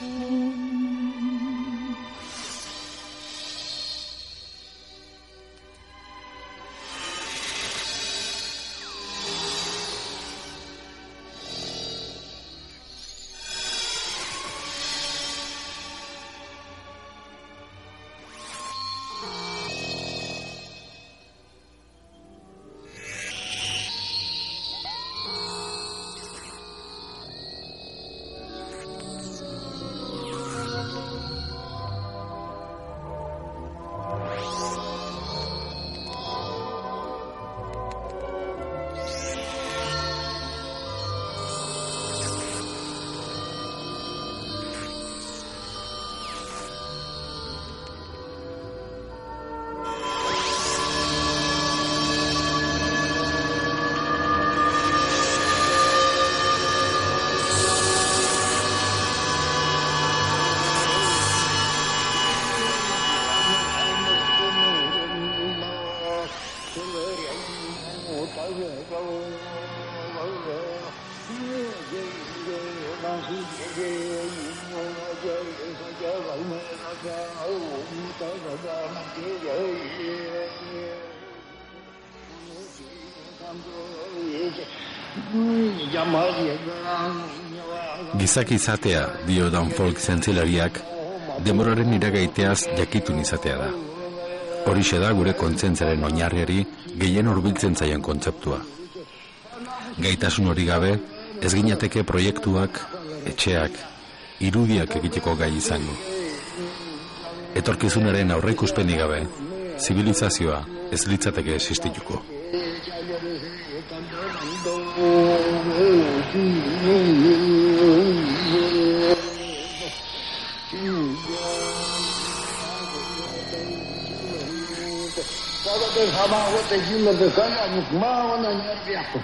Mm-hmm. Gizaki izatea, dio Dan Folk zentzilariak, demoraren iragaiteaz jakitun izatea da. Horixe da gure kontzentzaren oinarriari gehien hurbiltzen zaien kontzeptua. Gaitasun hori gabe, ez ginateke proiektuak, etxeak, irudiak egiteko gai izango. Etorkizunaren aurreikuspeni gabe, zibilizazioa ez litzateke existituko. Cada vez amava, te gila, te saia, mukmava, na minha piapa.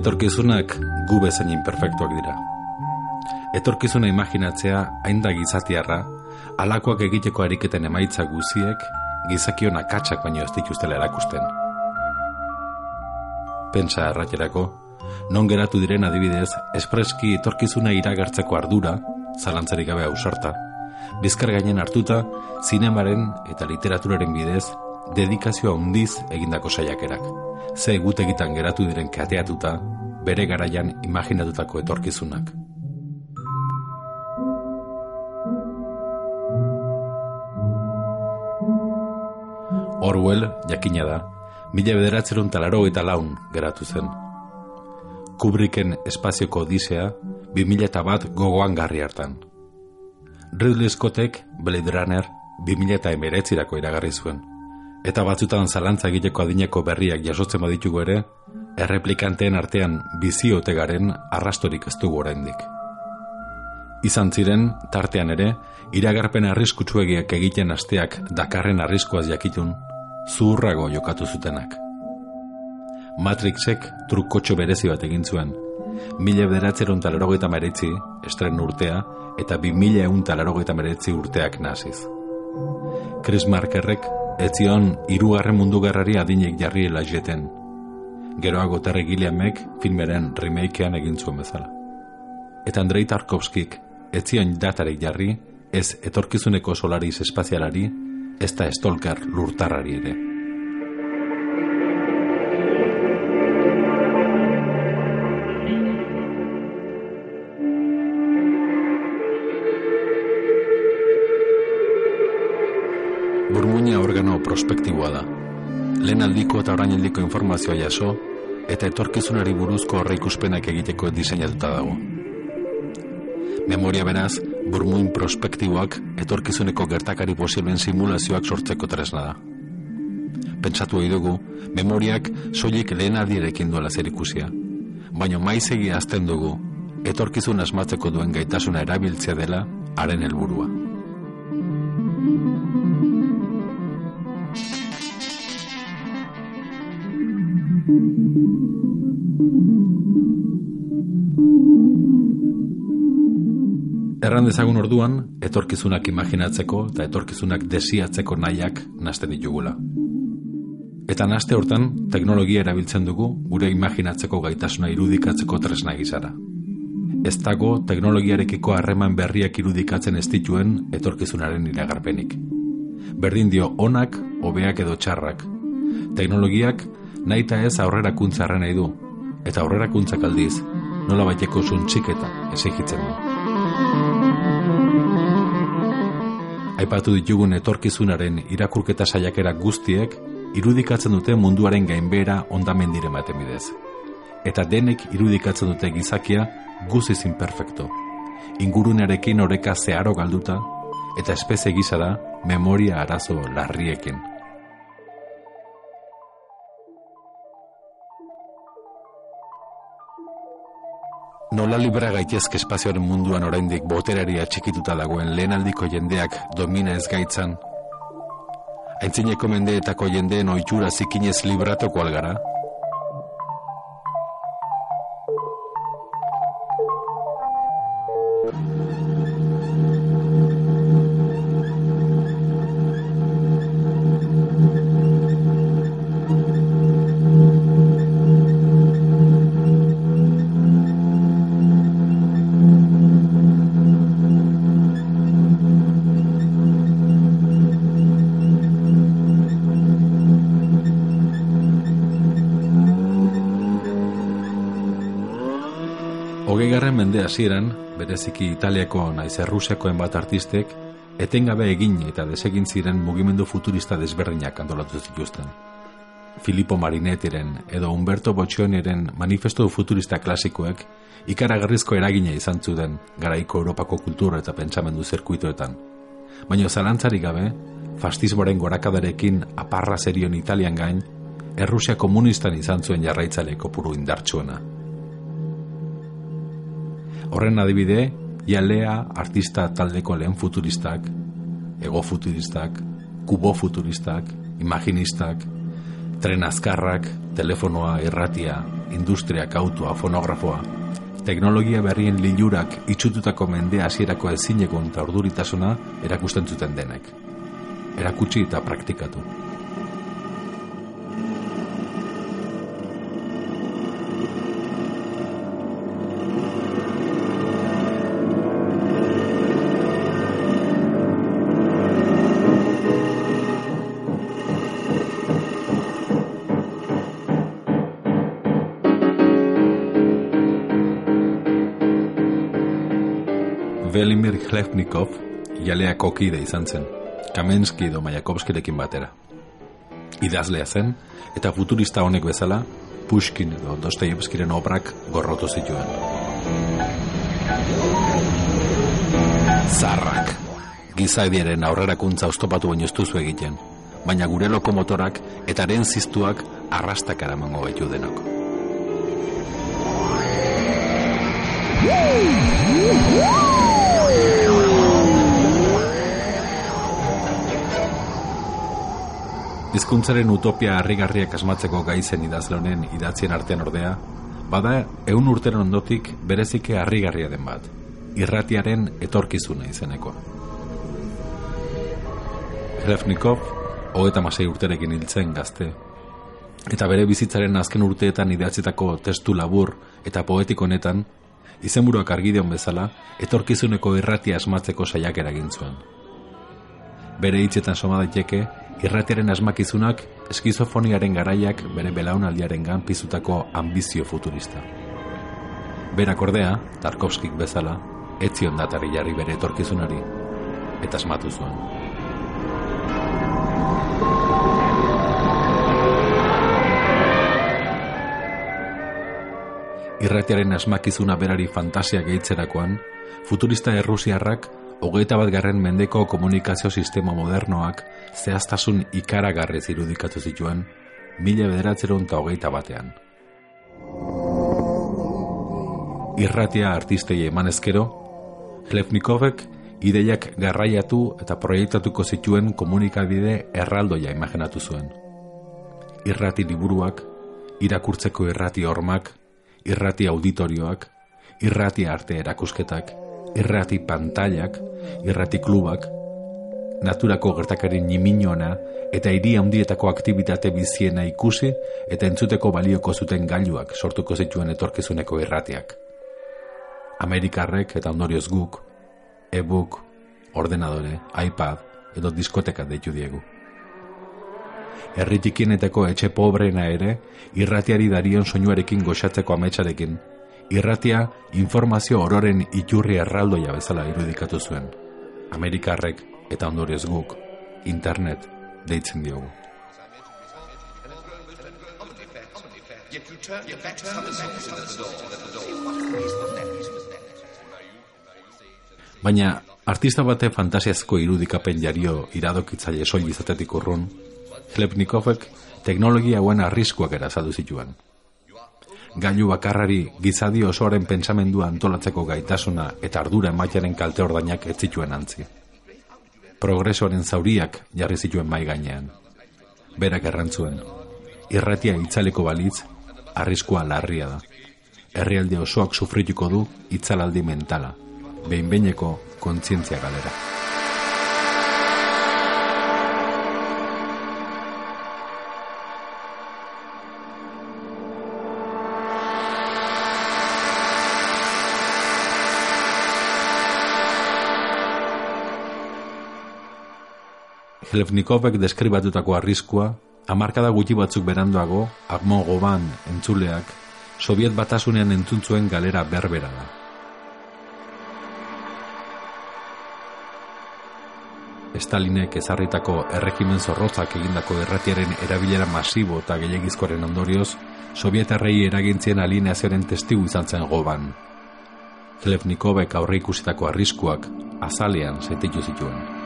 Etorkizunak gu bezain imperfektuak dira. Etorkizuna imaginatzea hain da gizatiarra, alakoak egiteko ariketen emaitza guziek, gizakion akatsak baino ez dituztela erakusten. Pentsa erraterako, non geratu diren adibidez, espreski etorkizuna iragartzeko ardura, zalantzarik gabe ausarta, bizkar gainen hartuta, zinemaren eta literaturaren bidez, dedikazioa handiz egindako saiakerak. Ze egutegitan geratu diren kateatuta, bere garaian imaginatutako etorkizunak. Orwell, jakina da, mila bederatzerun talaro eta laun geratu zen. Kubricken espazioko odisea, bi mila eta bat gogoan garri hartan. Ridley Scottek, Blade Runner, bi mila eta emeretzirako iragarri zuen. Eta batzutan zalantza egiteko adineko berriak jasotzen baditugu ere, erreplikanteen artean biziote garen arrastorik ez dugu oraindik. Izan ziren, tartean ere, iragarpen arriskutsuegiak egiten asteak dakarren arriskoaz jakitun, zuhurrago jokatu zutenak. Matrixek trukkotxo berezi bat egin zuen, mila bederatzeron talarogeita meretzi, estren urtea, eta bi mila eun talarogeita meretzi urteak naziz. Chris Markerrek, etzion irugarren mundu gerrari adinek jarri elazeten. Geroago terre gileamek filmeren remakean egin zuen bezala. Eta Andrei Tarkovskik, etzion datarik jarri, ez etorkizuneko solariz espazialari, ez da estolker lurtarrari ere. Organo prospektiboa da. Lehen aldiko eta orain aldiko informazioa jaso, eta etorkizunari buruzko horreikuspenak egiteko diseinatuta dago. Memoria beraz, burmuin prospektiboak etorkizuneko gertakari posiblen simulazioak sortzeko tresna da. Pentsatu egin dugu, memoriak soilik lehen aldirekin duela zer ikusia. Baina maizegi azten dugu, etorkizun asmatzeko duen gaitasuna erabiltzea dela haren helburua. Erran dezagun orduan, etorkizunak imaginatzeko eta etorkizunak desiatzeko nahiak nasten ditugula. Eta naste hortan, teknologia erabiltzen dugu gure imaginatzeko gaitasuna irudikatzeko tresna gizara. Ez dago teknologiarekiko harreman berriak irudikatzen ez dituen etorkizunaren iragarpenik. Berdin dio onak, hobeak edo txarrak. Teknologiak nahi eta ez aurrerakuntza nahi du, eta aurrerakuntzak aldiz, nola baiteko zuntxiketa ezikitzen du. Aipatu ditugun etorkizunaren irakurketa saiakera guztiek irudikatzen dute munduaren gainbera ondamendiren baten bidez. Eta denek irudikatzen dute gizakia guziz imperfecto. Ingurunearekin oreka zeharo galduta eta espezie gizara memoria arazo larriekin. Nola libera gaitezke espazioaren munduan oraindik boterari atxikituta dagoen lehenaldiko jendeak domina ez gaitzan? Aintzineko mendeetako jendeen oitxura zikinez libratoko algara? Mende hasieran, bereziki Italiako naiz Errusiakoen bat artistek, etengabe egin eta desegin ziren mugimendu futurista desberdinak antolatu zituzten. Filippo Marinettiren edo Umberto Boccioniren manifesto futurista klasikoek ikaragarrizko eragina izan zuten garaiko Europako kultura eta pentsamendu zirkuitoetan. Baina zalantzarik gabe, fastismoren gorakadarekin aparra zerion Italian gain, Errusia komunistan izan zuen jarraitzale kopuru indartsuena. Horren adibide, jalea artista taldeko lehen futuristak, ego futuristak, kubo futuristak, imaginistak, tren azkarrak, telefonoa, irratia, industriak, autua, fonografoa, teknologia berrien lilurak itxututako mende hasierako ezineko eta erakusten zuten denek. Erakutsi eta praktikatu. Velimir Hlevnikov jaleako kide izan zen, Kamenski edo Majakovskirekin batera. Idazlea zen, eta futurista honek bezala, Pushkin edo Dostoyevskiren obrak gorrotu zituen. Zarrak, gizaidiaren aurrerakuntza ustopatu baino ez egiten, baina gure lokomotorak eta aren ziztuak arrastak aramango betu denok. Hizkuntzaren utopia harrigarriak asmatzeko gaizen idazlonen idatzien artean ordea, bada eun urteren ondotik berezike harrigarria den bat, irratiaren etorkizuna izeneko. Hrefnikov, hogeta masei urterekin hiltzen gazte, eta bere bizitzaren azken urteetan idatzitako testu labur eta poetiko honetan, izenburuak argideon bezala, etorkizuneko irratia asmatzeko saiak eragin zuen. Bere hitzetan soma daiteke, irratiaren asmakizunak eskizofoniaren garaiak bere belaunaldiaren gan pizutako ambizio futurista. Berak ordea, Tarkovskik bezala, etzion datari jarri bere etorkizunari, eta asmatu zuen. irratiaren asmakizuna berari fantasia gehitzerakoan, futurista errusiarrak hogeita bat garren mendeko komunikazio sistema modernoak zehaztasun ikaragarrez irudikatu zituen mila bederatzeron eta hogeita batean. irratia artistei emanezkero, Hlefnikovek ideiak garraiatu eta proiektatuko zituen komunikabide erraldoia imaginatu zuen. Irrati liburuak, irakurtzeko irrati hormak, irrati auditorioak, irrati arte erakusketak, irrati pantailak, irrati klubak, naturako gertakari niminona eta hiri handietako aktivitate biziena ikusi eta entzuteko balioko zuten gailuak sortuko zituen etorkizuneko irratiak. Amerikarrek eta ondorioz guk, e-book, ordenadore, iPad edo diskoteka deitu diegu. Erritikieneteko etxe pobreena ere, irratiari darion soinuarekin goxatzeko ametsarekin, irratia informazio ororen iturri erraldoia bezala irudikatu zuen. Amerikarrek eta ondorioz guk, internet deitzen diogu. Baina, artista bate fantasiazko irudikapen jario iradokitzaile soil izatetik urrun, Hlepnikovek teknologia hauen arriskuak erazadu zituen. Gailu bakarrari gizadi osoaren pentsamendua antolatzeko gaitasuna eta ardura ematearen kalte ordainak ez zituen antzi. Progresoaren zauriak jarri zituen mai gainean. Berak errantzuen, irratia itzaleko balitz, arriskua larria da. Herrialde osoak sufrituko du itzalaldi mentala, behin-beineko kontzientzia galera. Helfnikovek deskribatutako arriskua, hamarkada gutxi batzuk beranduago, Agmo Goban entzuleak, Soviet batasunean entzuntzuen galera berbera da. Stalinek ezarritako erregimen zorrotzak egindako erratiaren erabilera masibo eta gehiagizkoaren ondorioz, Sovietarrei eragintzien alineazioaren testigu izan zen goban. Hlevnikovek aurre ikusitako arriskuak azalean zaititu zituen.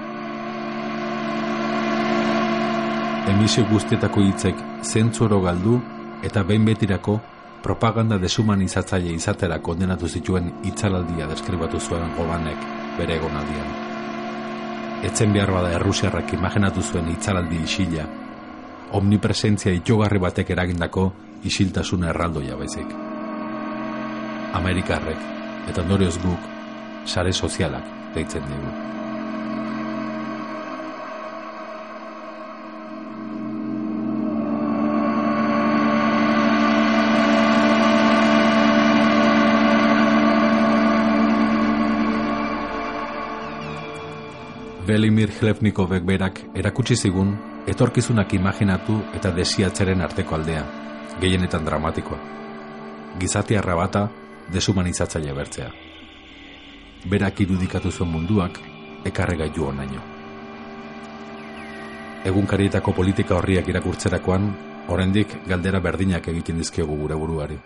Emisio guztietako hitzek zentzuro galdu eta behin betirako propaganda desumanizatzaile izatera kondenatu zituen itzalaldia deskribatu zuen gobanek bere egonaldian. Etzen behar bada errusiarrak imaginatu zuen itzalaldi isila, omnipresentzia itogarri batek eragindako isiltasun erraldoia baizik. Amerikarrek eta ondorioz guk sare sozialak deitzen dugu. Belimir Hlevnikovek berak erakutsi zigun etorkizunak imaginatu eta desiatzeren arteko aldea, gehienetan dramatikoa. Gizati arrabata desumanizatzaile bertzea. Berak irudikatu zuen munduak ekarrega jo onaino. Egunkarietako politika horriak irakurtzerakoan, oraindik galdera berdinak egiten dizkiogu gure buruari.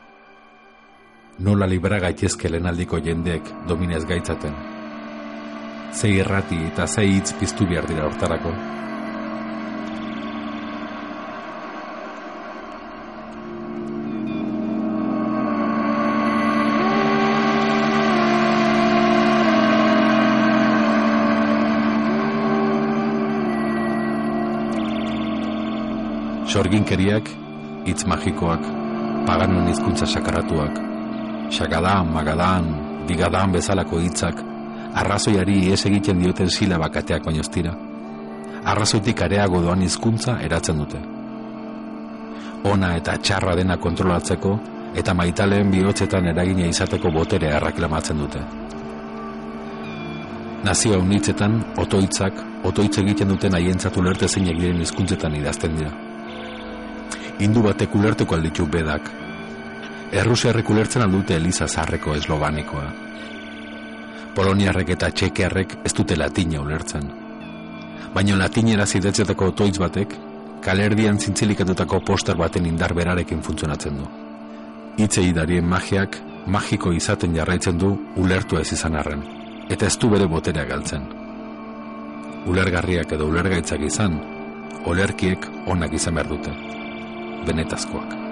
Nola libera gaitezke lenaldiko jendeek dominez gaitzaten, zei errati eta zei hitz piztu behar dira hortarako. Sorginkeriak, hitz magikoak, paganon hizkuntza sakaratuak, xagadan, magadan, digadan bezalako hitzak, arrazoiari ez egiten dioten sila bakateak oinoztira. Arrazoitik areago doan hizkuntza eratzen dute. Ona eta txarra dena kontrolatzeko eta maitaleen bihotzetan eragina izateko botere erraklamatzen dute. Nazio unitzetan, otoitzak, otoitz egiten duten haientzat ulerte zeinek diren hizkuntzetan idazten dira. Hindu batek ulertuko alditu bedak. Errusiarrek ulertzen aldute Eliza Zarreko eslobanikoa. Poloniarrek eta txekearrek ez dute latina ulertzen. Baina latinera zidatzetako otoitz batek, kalerdian zintzilikatutako poster baten indar berarekin funtzionatzen du. Itzei darien magiak, magiko izaten jarraitzen du ulertu ez izan arren, eta ez du bere boterea galtzen. Ulergarriak edo ulergaitzak izan, olerkiek onak izan behar dute. Benetazkoak.